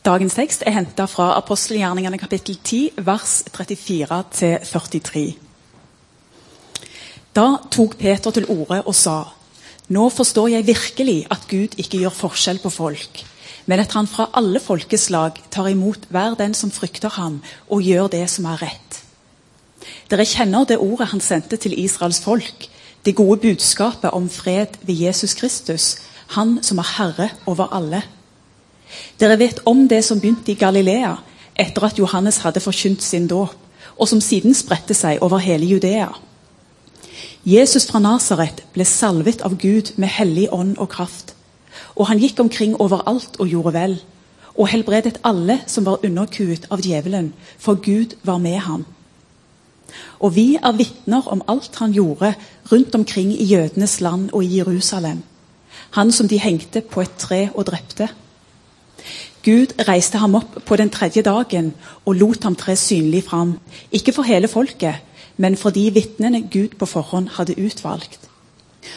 Dagens tekst er henta fra apostelgjerningene kapittel 10, vers 34-43. Da tok Peter til orde og sa.: Nå forstår jeg virkelig at Gud ikke gjør forskjell på folk, men at han fra alle folkeslag tar imot hver den som frykter ham, og gjør det som er rett. Dere kjenner det ordet han sendte til Israels folk, det gode budskapet om fred ved Jesus Kristus, han som er herre over alle. Dere vet om det som begynte i Galilea etter at Johannes hadde forkynt sin dåp, og som siden spredte seg over hele Judea. Jesus fra Nasaret ble salvet av Gud med hellig ånd og kraft. Og han gikk omkring overalt og gjorde vel, og helbredet alle som var underkuet av djevelen, for Gud var med ham. Og vi er vitner om alt han gjorde rundt omkring i jødenes land og i Jerusalem. Han som de hengte på et tre og drepte. Gud reiste ham opp på den tredje dagen og lot ham tre synlig fram. Ikke for hele folket, men for de vitnene Gud på forhånd hadde utvalgt.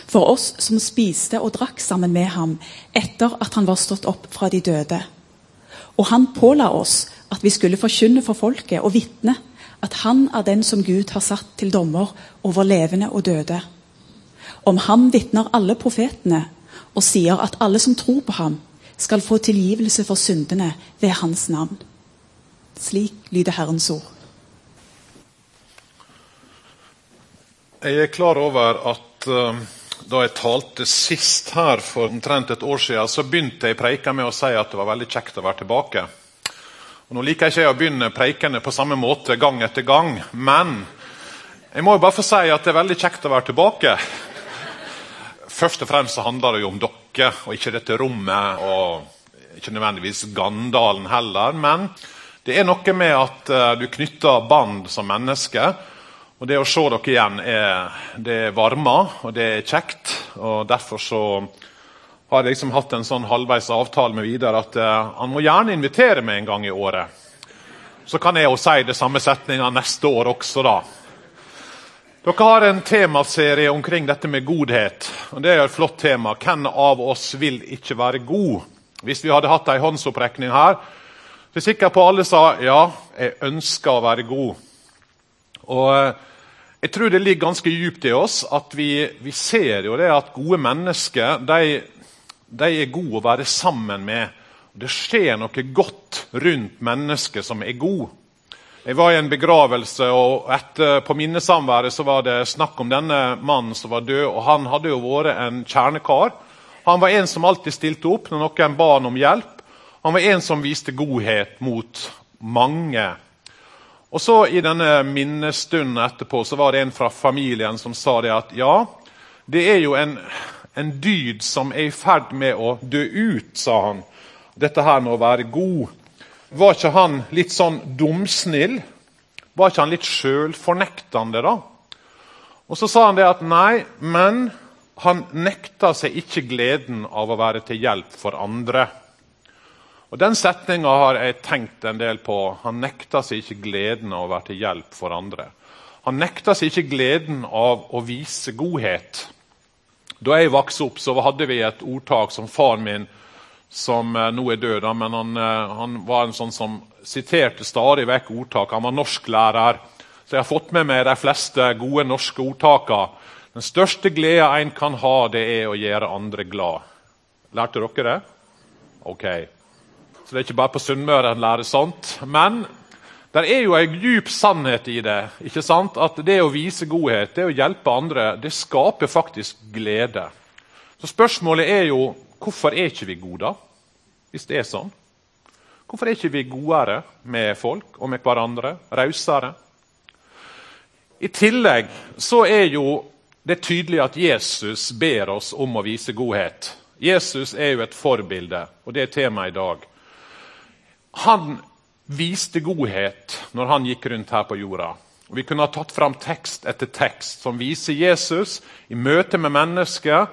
For oss som spiste og drakk sammen med ham etter at han var stått opp fra de døde. Og han påla oss at vi skulle forkynne for folket og vitne at han er den som Gud har satt til dommer over levende og døde. Om ham vitner alle profetene og sier at alle som tror på ham, skal få tilgivelse for syndene ved hans navn. Slik lyder Herrens ord. Jeg er klar over at uh, da jeg talte sist her for omtrent et år siden, så begynte jeg preika med å si at det var veldig kjekt å være tilbake. Og nå liker jeg ikke å begynne preikene på samme måte gang etter gang, men jeg må jo bare få si at det er veldig kjekt å være tilbake. Først og fremst så handler det jo om dere, og ikke dette rommet. Og ikke nødvendigvis Gandalen heller. Men det er noe med at uh, du knytter bånd som menneske. Og det å se dere igjen, er, det varmer, og det er kjekt. og Derfor så har jeg liksom hatt en sånn halvveis avtale med Vidar at uh, han må gjerne invitere meg en gang i året. Så kan jeg jo si det samme setninga neste år også, da. Dere har en temaserie omkring dette med godhet. og Det er et flott tema. Hvem av oss vil ikke være god? Hvis vi hadde hatt ei håndsopprekning her, så er jeg sikker på alle sa ja, jeg ønsker å være god. Og eh, Jeg tror det ligger ganske djupt i oss at vi, vi ser jo det at gode mennesker de, de er gode å være sammen med. Det skjer noe godt rundt mennesker som er gode. Jeg var i en begravelse, og etter, på minnesamværet så var det snakk om denne mannen som var død. og Han hadde jo vært en kjernekar. Han var en som alltid stilte opp når noen ba han om hjelp. Han var en som viste godhet mot mange. Og så I denne minnestunden etterpå så var det en fra familien som sa det at ja, det er jo en, en dyd som er i ferd med å dø ut, sa han. Dette her med å være god. Var ikke han litt sånn dumsnill? Var ikke han litt sjølfornektende, da? Og Så sa han det at nei, men han nekta seg ikke gleden av å være til hjelp for andre. Og Den setninga har jeg tenkt en del på. Han nekta seg ikke gleden av å være til hjelp for andre. Han nekta seg ikke gleden av å vise godhet. Da jeg vokste opp, så hadde vi et ordtak som faren min som eh, nå er død, men han, eh, han, var en sånn som siterte stadig vekk ordtak. Han var norsklærer, så jeg har fått med meg de fleste gode norske ordtakene. Den største gleda en kan ha, det er å gjøre andre glad. Lærte dere det? Ok. Så det er ikke bare på Sunnmøre en lærer sånt. Men det er jo en djup sannhet i det. ikke sant? At det å vise godhet, det å hjelpe andre, det skaper faktisk glede. Så spørsmålet er jo Hvorfor er ikke vi gode, da? Hvis det er sånn. Hvorfor er ikke vi godere med folk og med hverandre? Rausere? I tillegg så er jo det tydelig at Jesus ber oss om å vise godhet. Jesus er jo et forbilde, og det er temaet i dag. Han viste godhet når han gikk rundt her på jorda. Og vi kunne ha tatt fram tekst etter tekst som viser Jesus i møte med mennesker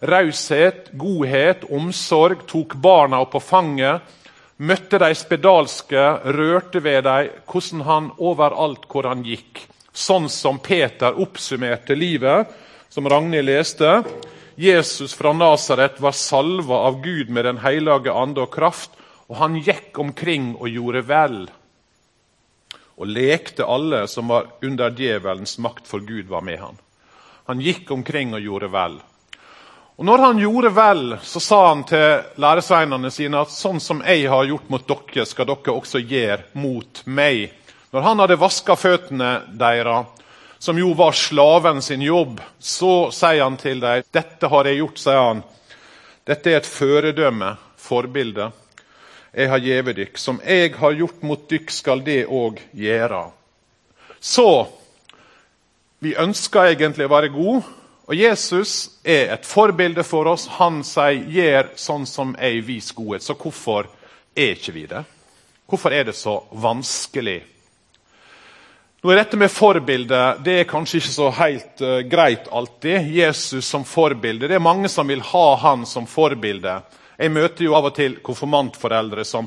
Raushet, godhet, omsorg, tok barna opp på fanget, møtte de spedalske, rørte ved dem, hvordan han overalt hvor han gikk. Sånn som Peter oppsummerte livet, som Ragnhild leste. Jesus fra Nasaret var salva av Gud med Den hellige ande og kraft, Og han gikk omkring og gjorde vel, og lekte alle som var under djevelens makt, for Gud var med han. Han gikk omkring og gjorde vel. Og Når han gjorde vel, så sa han til læresveinene sine at sånn som jeg har gjort mot dere, skal dere også gjøre mot meg. Når han hadde vaska føttene deres, som jo var slaven sin jobb, så sier han til dem dette har jeg gjort, sier han. Dette er et føredømme, forbilde. Jeg har gjeve dykk. Som jeg har gjort mot dykk, skal det òg gjøre. Så vi ønsker egentlig å være gode, og Jesus er et forbilde for oss. Han sier 'gjør sånn som jeg viser godhet'. Så hvorfor er ikke vi det? Hvorfor er det så vanskelig? Nå er Dette med forbilde det er kanskje ikke så helt uh, greit alltid. Jesus som forbilde. Det er mange som vil ha han som forbilde. Jeg møter jo av og til konfirmantforeldre som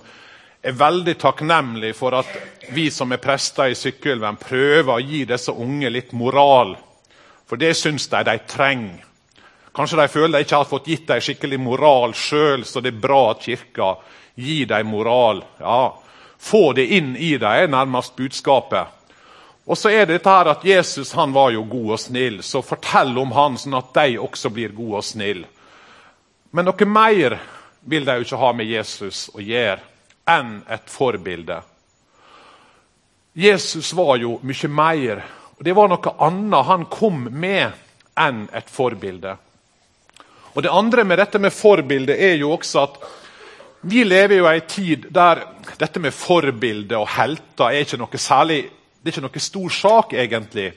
er veldig takknemlige for at vi som er prester i Sykkylven, prøver å gi disse unge litt moral for det syns de de trenger. Kanskje de føler de ikke har fått gitt dem skikkelig moral sjøl, så det er bra at kirka gir dem moral. Ja, Få det inn i dem er nærmest budskapet. Og så er det dette her at Jesus han var jo god og snill, så fortell om han sånn at de også blir gode og snille. Men noe mer vil de jo ikke ha med Jesus å gjøre enn et forbilde. Jesus var jo mye mer og Det var noe annet han kom med enn et forbilde. Og Det andre med dette med forbilde er jo også at vi lever jo i en tid der dette med forbilde og helter er ikke noe særlig det er ikke noe stor sak, egentlig.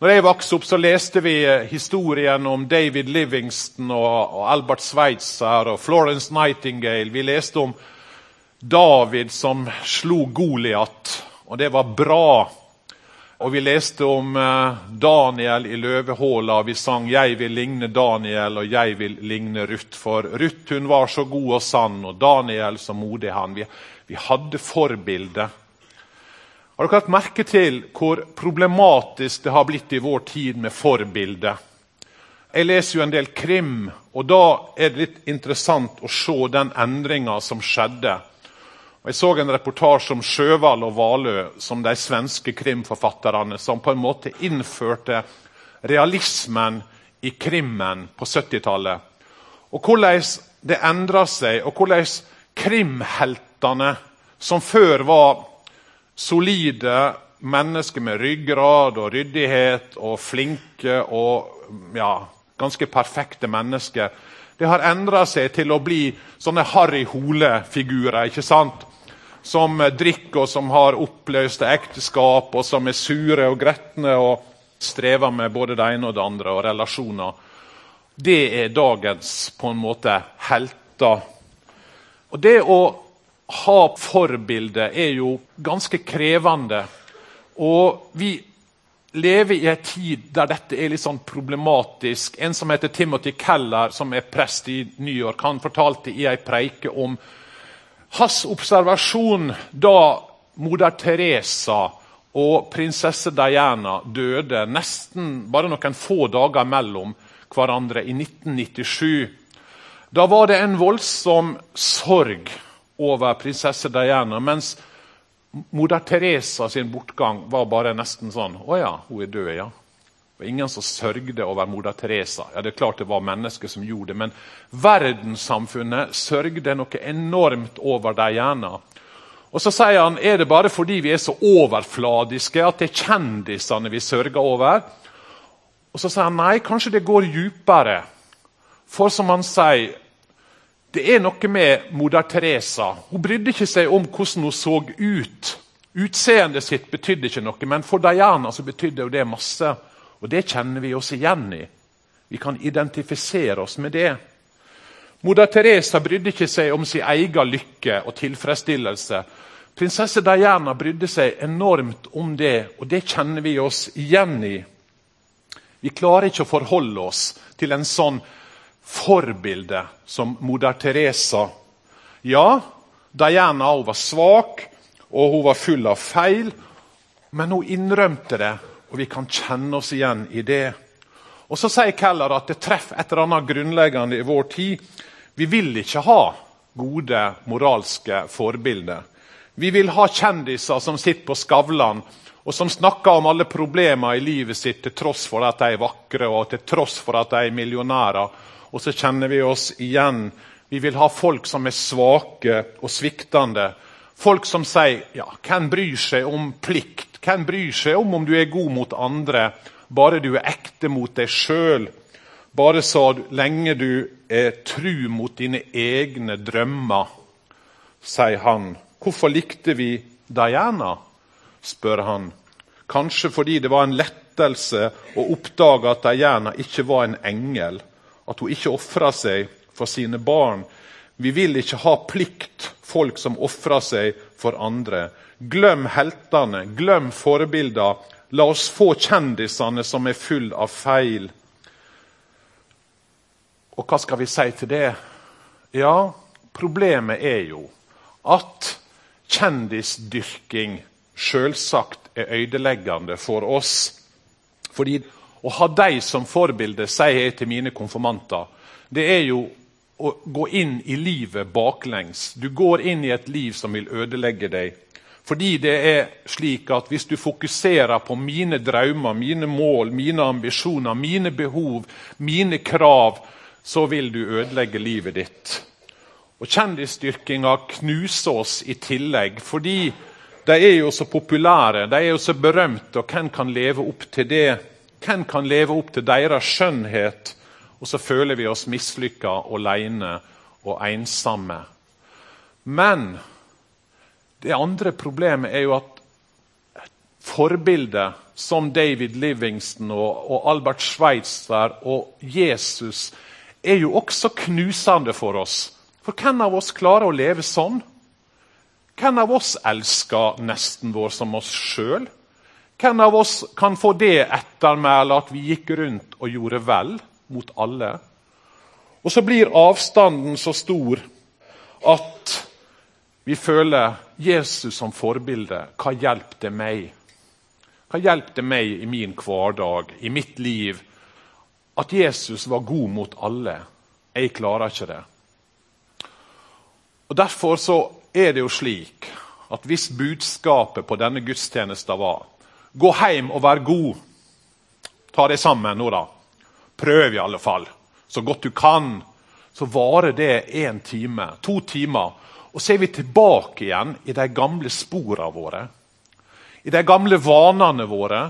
Når jeg vokste opp, så leste vi eh, historien om David Livingston og, Albert Schweitzer og Florence Nightingale. Vi leste om David som slo Goliat, og det var bra. Og vi leste om eh, Daniel i løvehåla. og Vi sang 'Jeg vil ligne Daniel, og jeg vil ligne Ruth'. For Ruth hun var så god og sann, og Daniel så modig han. Vi, vi hadde forbilde. Har dere hatt merke til hvor problematisk det har blitt i vår tid med forbilde? Jeg leser jo en del krim, og da er det litt interessant å se den endringa som skjedde og Jeg så en reportasje om Sjøvall og Valø som de svenske krimforfatterne som på en måte innførte realismen i krimmen på 70-tallet. Og hvordan det endra seg, og hvordan krimheltene, som før var solide mennesker med ryggrad og ryddighet og flinke og ja, ganske perfekte mennesker, det har endra seg til å bli sånne Harry Hole-figurer. ikke sant? Som drikker og som har oppløste ekteskap, og som er sure og gretne og strever med både det ene og det andre og relasjoner. Det er dagens på en måte helter. Og Det å ha forbilde er jo ganske krevende. Og vi lever i en tid der dette er litt sånn problematisk. En som heter Timothy Keller, som er prest i New York, han fortalte i ei preike om hans observasjon da moder Teresa og prinsesse Diana døde nesten bare noen få dager mellom hverandre i 1997, da var det en voldsom sorg over prinsesse Diana. Mens moder Teresa sin bortgang var bare nesten sånn Å ja, hun er død, ja var ingen som sørgde over moder Teresa. Ja, det er klart det var mennesker som gjorde det, men verdenssamfunnet sørgde noe enormt over gjerne. Og Så sier han er det bare fordi vi er så overfladiske at det er kjendisene vi sørger over. Og Så sier han nei, kanskje det går djupere. For som han sier, det er noe med moder Teresa. Hun brydde ikke seg om hvordan hun så ut. Utseendet sitt betydde ikke noe, men for Diana så betydde jo det masse. Og Det kjenner vi oss igjen i. Vi kan identifisere oss med det. Moder Teresa brydde ikke seg om sin egen lykke og tilfredsstillelse. Prinsesse Diana brydde seg enormt om det, og det kjenner vi oss igjen i. Vi klarer ikke å forholde oss til en sånn forbilde som moder Teresa. Ja, Diana var svak, og hun var full av feil, men hun innrømte det og vi kan kjenne oss igjen i det. Og Så sier Keller at det treffer et eller annet grunnleggende i vår tid. Vi vil ikke ha gode moralske forbilder. Vi vil ha kjendiser som sitter på Skavlan og som snakker om alle problemer i livet sitt til tross for at de er vakre og til tross for at de er millionærer. Og så kjenner vi oss igjen. Vi vil ha folk som er svake og sviktende. Folk som sier ja, 'Hvem bryr seg om plikt? Hvem bryr seg om om du er god mot andre?' Bare du er ekte mot deg sjøl. Bare så lenge du er tru mot dine egne drømmer, sier han. Hvorfor likte vi Diana? spør han. Kanskje fordi det var en lettelse å oppdage at Diana ikke var en engel. At hun ikke ofra seg for sine barn. Vi vil ikke ha plikt, folk som ofrer seg for andre. Glem heltene, glem forbilder. La oss få kjendisene som er full av feil. Og hva skal vi si til det? Ja, problemet er jo at kjendisdyrking selvsagt er ødeleggende for oss. Fordi å ha dem som forbilde, sier jeg til mine konfirmanter, det er jo å gå inn i livet baklengs. Du går inn i et liv som vil ødelegge deg. Fordi det er slik at hvis du fokuserer på mine drømmer, mine mål, mine ambisjoner, mine behov, mine krav, så vil du ødelegge livet ditt. Og Kjendisdyrkinga knuser oss i tillegg, fordi de er jo så populære, de er jo så berømte, og hvem kan leve opp til det? Hvem kan leve opp til deres skjønnhet? Og så føler vi oss mislykka, alene og ensomme. Men det andre problemet er jo at forbilder som David Livingston og, og Albert Schweitzer og Jesus er jo også knusende for oss. For hvem av oss klarer å leve sånn? Hvem av oss elsker nesten vår som oss sjøl? Hvem av oss kan få det ettermælet at vi gikk rundt og gjorde vel mot alle? Og så blir avstanden så stor at vi føler Jesus som forbilde. Hva hjelper det meg? Hva hjelper det meg i min hverdag, i mitt liv, at Jesus var god mot alle? Jeg klarer ikke det. Og Derfor så er det jo slik at hvis budskapet på denne gudstjenesten var Gå hjem og vær god. Ta det sammen nå, da. Prøv i alle fall. Så godt du kan. Så varer det én time, to timer. Og så er vi tilbake igjen i de gamle sporene våre. I de gamle vanene våre.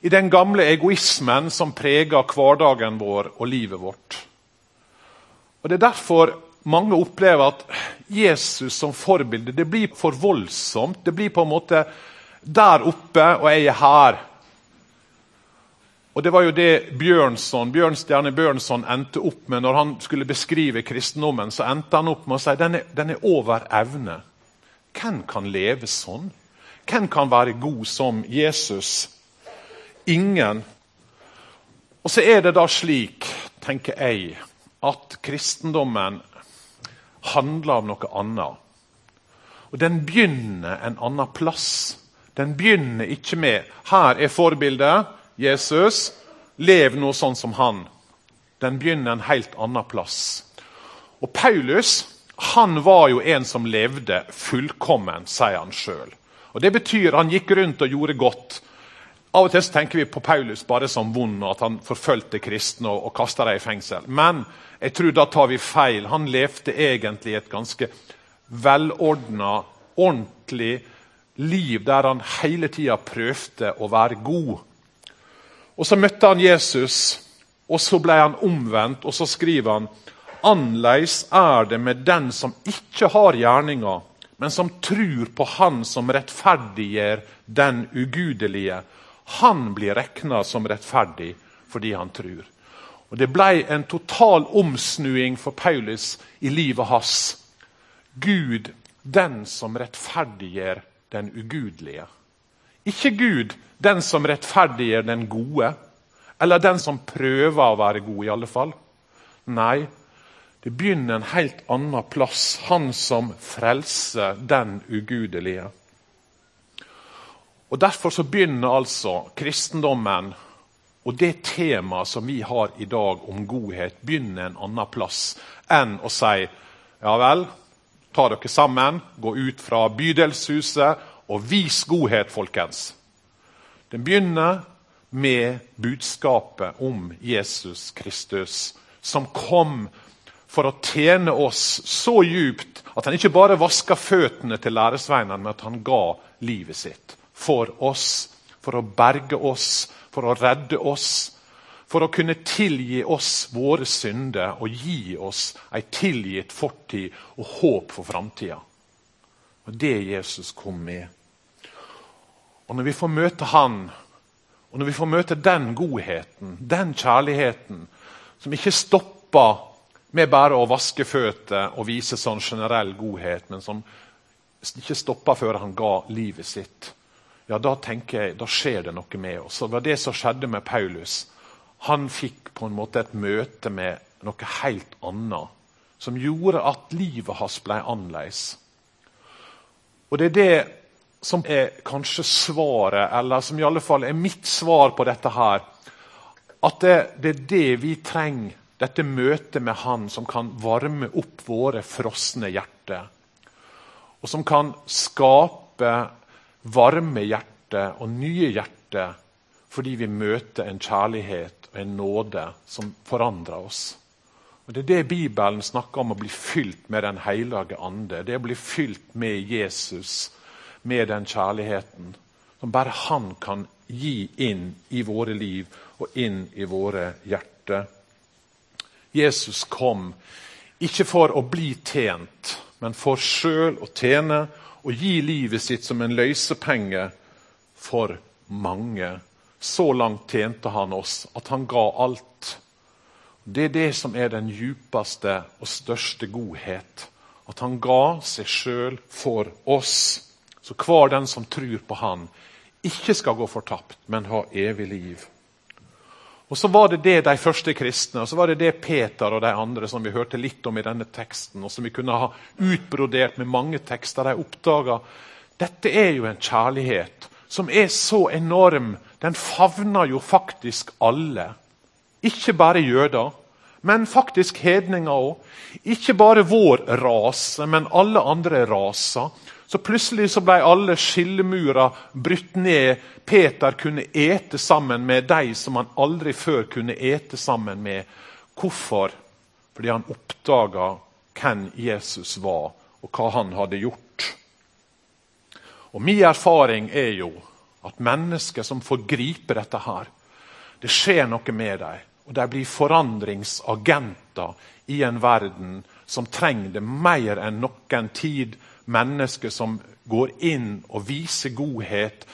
I den gamle egoismen som preger hverdagen vår og livet vårt. Og Det er derfor mange opplever at Jesus som forbilde det blir for voldsomt. Det blir på en måte der oppe, og jeg er her. Og Det var jo det Bjørnson, Bjørnstjerne Bjørnson endte opp med når han skulle beskrive kristendommen. så endte han opp med å si den er, den er over evne. Hvem kan leve sånn? Hvem kan være god som Jesus? Ingen. Og så er det da slik, tenker jeg, at kristendommen handler om noe annet. Og Den begynner en annen plass. Den begynner ikke med 'her er forbildet, Jesus, lev nå sånn som han'. Den begynner en helt annen plass. Og Paulus han var jo en som levde fullkommen, sier han sjøl. Det betyr han gikk rundt og gjorde godt. Av og til tenker vi på Paulus bare som vond, og at han forfulgte kristne og, og kasta dem i fengsel. Men jeg tror da tar vi feil. Han levde egentlig et ganske velordna, ordentlig liv der han hele tida prøvde å være god. Og Så møtte han Jesus, og så ble han omvendt. Og så skriver han Annerledes er det med den som ikke har gjerninger, men som tror på Han som rettferdiggjør den ugudelige. Han blir regna som rettferdig fordi han tror. Og Det ble en total omsnuing for Paulus i livet hans. Gud, den som rettferdiggjør den ugudelige. Ikke Gud, den som rettferdiggjør den gode. Eller den som prøver å være god, i alle fall. Nei, det begynner en helt annen plass. Han som frelser den ugudelige. Og Derfor så begynner altså kristendommen og det temaet som vi har i dag om godhet, begynner en annen plass enn å si ja vel, Ta dere sammen, gå ut fra bydelshuset og vis godhet, folkens. Den begynner med budskapet om Jesus Kristus, som kom for å tjene oss så djupt at han ikke bare vaska føttene til læresveinene, men at han ga livet sitt for oss, for å berge oss, for å redde oss. For å kunne tilgi oss våre synder og gi oss ei tilgitt fortid og håp for framtida. Og Det Jesus kom med. Og Når vi får møte Han, og når vi får møte den godheten, den kjærligheten, som ikke stopper med bare å vaske føtter og vise sånn generell godhet, men som ikke stoppa før han ga livet sitt, ja, da tenker jeg, da skjer det noe med oss. Og Det var det som skjedde med Paulus. Han fikk på en måte et møte med noe helt annet, som gjorde at livet hans ble annerledes. Og det er det som er kanskje svaret, eller som i alle fall er mitt svar på dette her. At det, det er det vi trenger, dette møtet med Han som kan varme opp våre frosne hjerter og som kan skape varme hjerter og nye hjerter fordi vi møter en kjærlighet og en nåde som forandrer oss. Og Det er det Bibelen snakker om å bli fylt med Den hellige ande. Det å bli fylt med Jesus, med den kjærligheten som bare Han kan gi inn i våre liv og inn i våre hjerter. Jesus kom ikke for å bli tjent, men for sjøl å tjene og gi livet sitt som en løsepenge for mange. Så langt tjente han oss at han ga alt. Det er det som er den djupeste og største godhet. At han ga seg sjøl for oss. Så hver den som tror på han, ikke skal gå fortapt, men ha evig liv. Og Så var det det de første kristne og så var det det Peter og de andre som vi hørte litt om i denne teksten, og som vi kunne ha utbrodert med mange tekster, de oppdaga dette er jo en kjærlighet som er så enorm. Den favner jo faktisk alle. Ikke bare jøder, men faktisk hedninger òg. Ikke bare vår rase, men alle andre raser. Så plutselig så ble alle skillemurer brutt ned. Peter kunne ete sammen med de som han aldri før kunne ete sammen med. Hvorfor? Fordi han oppdaga hvem Jesus var, og hva han hadde gjort. Og Min erfaring er jo at mennesker som får gripe dette her, det skjer noe med dem. Og de blir forandringsagenter i en verden som trenger det mer enn noen tid mennesker som går inn og viser godhet,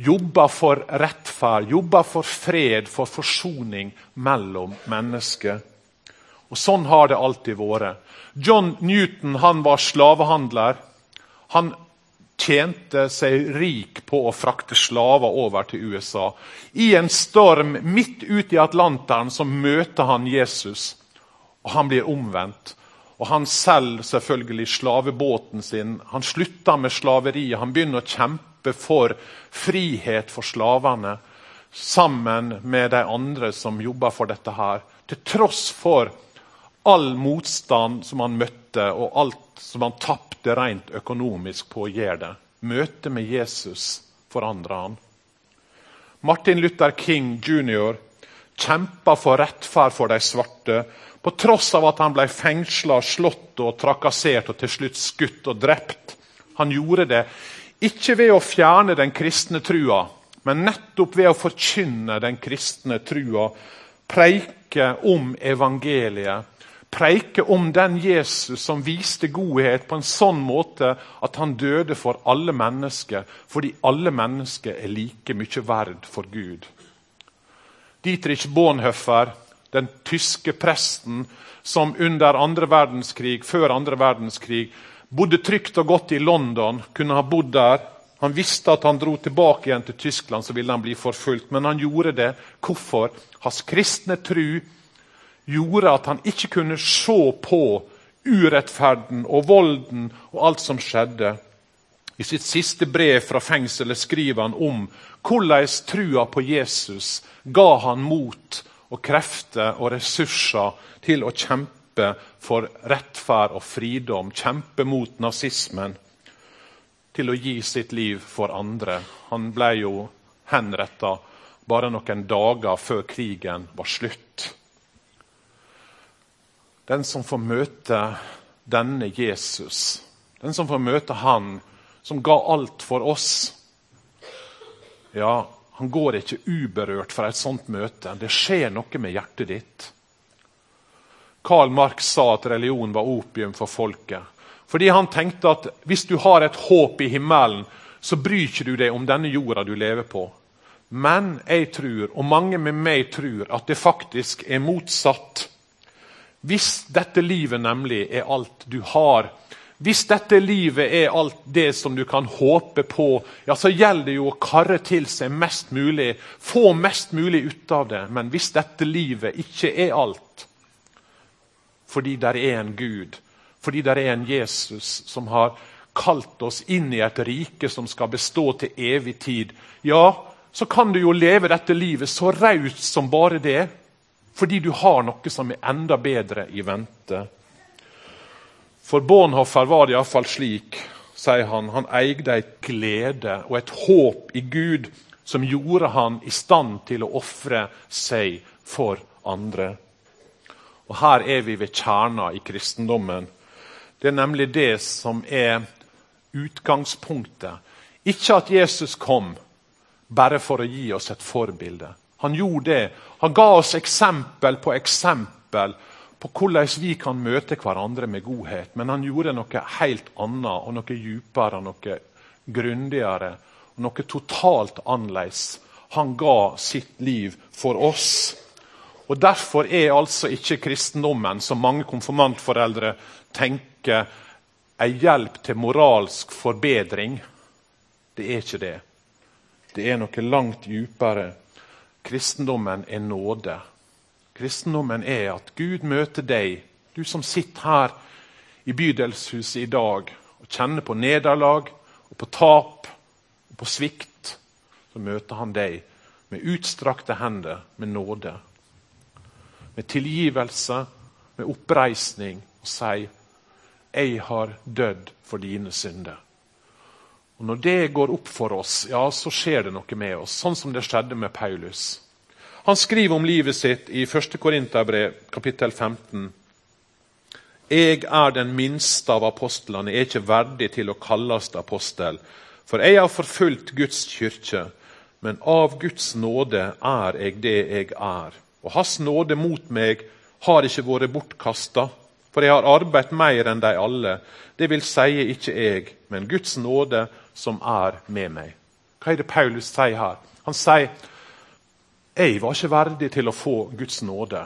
jobber for rettferd, jobber for fred, for forsoning mellom mennesker. Og Sånn har det alltid vært. John Newton han var slavehandler. Han tjente seg rik på å frakte slaver over til USA. I en storm midt ute i Atlanteren så møter han Jesus, og han blir omvendt. Og Han selger selvfølgelig slavebåten sin. Han slutter med slaveriet. Han begynner å kjempe for frihet for slavene sammen med de andre som jobber for dette. her. Til tross for all motstand som han møtte, og alt som han tapte rent økonomisk på å gjøre det. Møtet med Jesus forandra han. Martin Luther King jr. kjempa for rettferd for de svarte på tross av at han ble fengsla, slått og trakassert og til slutt skutt og drept. Han gjorde det ikke ved å fjerne den kristne trua, men nettopp ved å forkynne den kristne trua. Preike om evangeliet. Preike om den Jesus som viste godhet på en sånn måte at han døde for alle mennesker, fordi alle mennesker er like mye verd for Gud. Dietrich Bonhoeffer den tyske presten som under andre verdenskrig, før andre verdenskrig bodde trygt og godt i London, kunne ha bodd der. Han visste at han dro tilbake igjen til Tyskland, så ville han bli forfulgt. Men han gjorde det. Hvorfor? Hans kristne tru gjorde at han ikke kunne se på urettferden og volden og alt som skjedde. I sitt siste brev fra fengselet skriver han om hvordan trua på Jesus ga han mot og krefter og ressurser til å kjempe for rettferd og fridom, kjempe mot nazismen, til å gi sitt liv for andre. Han ble jo henretta bare noen dager før krigen var slutt. Den som får møte denne Jesus, den som får møte han som ga alt for oss, ja, han går ikke uberørt fra et sånt møte. Det skjer noe med hjertet ditt. Karl Marx sa at religion var opium for folket. Fordi han tenkte at hvis du har et håp i himmelen, så bryr ikke du deg om denne jorda du lever på. Men jeg tror, og mange med meg tror, at det faktisk er motsatt. Hvis dette livet nemlig er alt du har, hvis dette livet er alt det som du kan håpe på, ja, så gjelder det jo å karre til seg mest mulig, få mest mulig ut av det. Men hvis dette livet ikke er alt, fordi det er en Gud, fordi det er en Jesus som har kalt oss inn i et rike som skal bestå til evig tid, ja, så kan du jo leve dette livet så raust som bare det, fordi du har noe som er enda bedre i vente. For Bornhoffer var det iallfall slik, sier han. Han eide et glede og et håp i Gud som gjorde han i stand til å ofre seg for andre. Og Her er vi ved kjerna i kristendommen. Det er nemlig det som er utgangspunktet. Ikke at Jesus kom bare for å gi oss et forbilde. Han gjorde det. Han ga oss eksempel på eksempel på hvordan vi kan møte hverandre med godhet. Men han gjorde noe helt annet og noe dypere noe grundigere. og Noe totalt annerledes. Han ga sitt liv for oss. Og Derfor er altså ikke kristendommen, som mange konfirmantforeldre tenker, en hjelp til moralsk forbedring. Det er ikke det. Det er noe langt dypere. Kristendommen er nåde. Kristendommen er at Gud møter deg, du som sitter her i bydelshuset i dag og kjenner på nederlag og på tap og på svikt. Så møter han deg med utstrakte hender, med nåde. Med tilgivelse, med oppreisning, og sier 'Jeg har dødd for dine synder'. Og Når det går opp for oss, ja, så skjer det noe med oss, sånn som det skjedde med Paulus. Han skriver om livet sitt i 1. Korinterbrev, kapittel 15. Jeg er den minste av apostlene, jeg er ikke verdig til å kalles apostel. For jeg har forfulgt Guds kirke, men av Guds nåde er jeg det jeg er. Og Hans nåde mot meg har ikke vært bortkasta, for jeg har arbeidet mer enn de alle. Det vil si ikke jeg, men Guds nåde som er med meg. Hva er det Paulus sier her? Han sier jeg var ikke verdig til å få Guds nåde.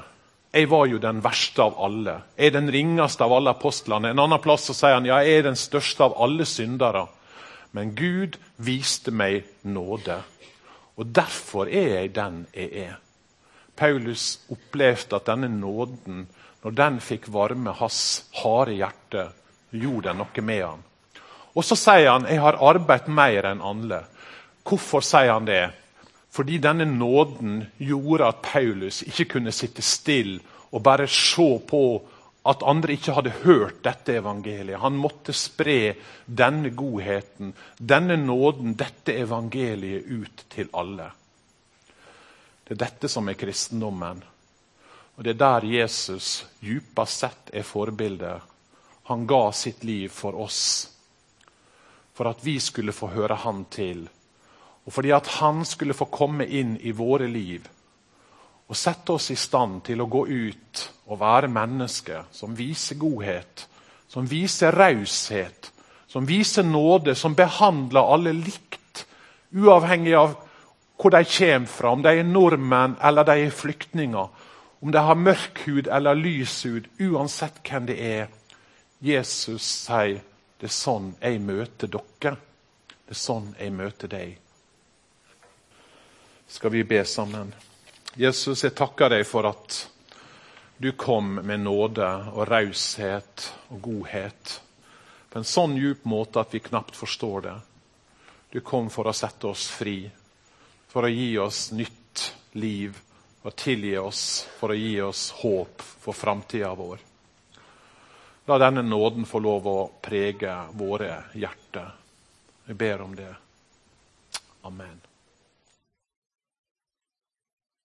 Jeg var jo den verste av alle. Jeg er den ringeste av alle apostlene. En annen plass så sier han ja, jeg er den største av alle syndere. Men Gud viste meg nåde. Og derfor er jeg den jeg er. Paulus opplevde at denne nåden, når den fikk varme hans harde hjerte, gjorde den noe med han. Og så sier han jeg har arbeidet mer enn alle. Hvorfor sier han det? Fordi denne nåden gjorde at Paulus ikke kunne sitte stille og bare se på at andre ikke hadde hørt dette evangeliet. Han måtte spre denne godheten, denne nåden, dette evangeliet ut til alle. Det er dette som er kristendommen. Og Det er der Jesus djupest sett er forbildet. Han ga sitt liv for oss, for at vi skulle få høre Han til og fordi at han skulle få komme inn i våre liv og sette oss i stand til å gå ut og være mennesker som viser godhet, som viser raushet, som viser nåde, som behandler alle likt, uavhengig av hvor de kommer fra, om de er nordmenn eller de er flyktninger, om de har mørk hud eller lys hud, uansett hvem det er. Jesus sier det er sånn jeg møter dere. Det er sånn jeg møter deg skal vi be sammen. Jesus, jeg takker deg for at du kom med nåde og raushet og godhet på en sånn djup måte at vi knapt forstår det. Du kom for å sette oss fri, for å gi oss nytt liv og tilgi oss, for å gi oss håp for framtida vår. La denne nåden få lov å prege våre hjerter. Jeg ber om det. Amen.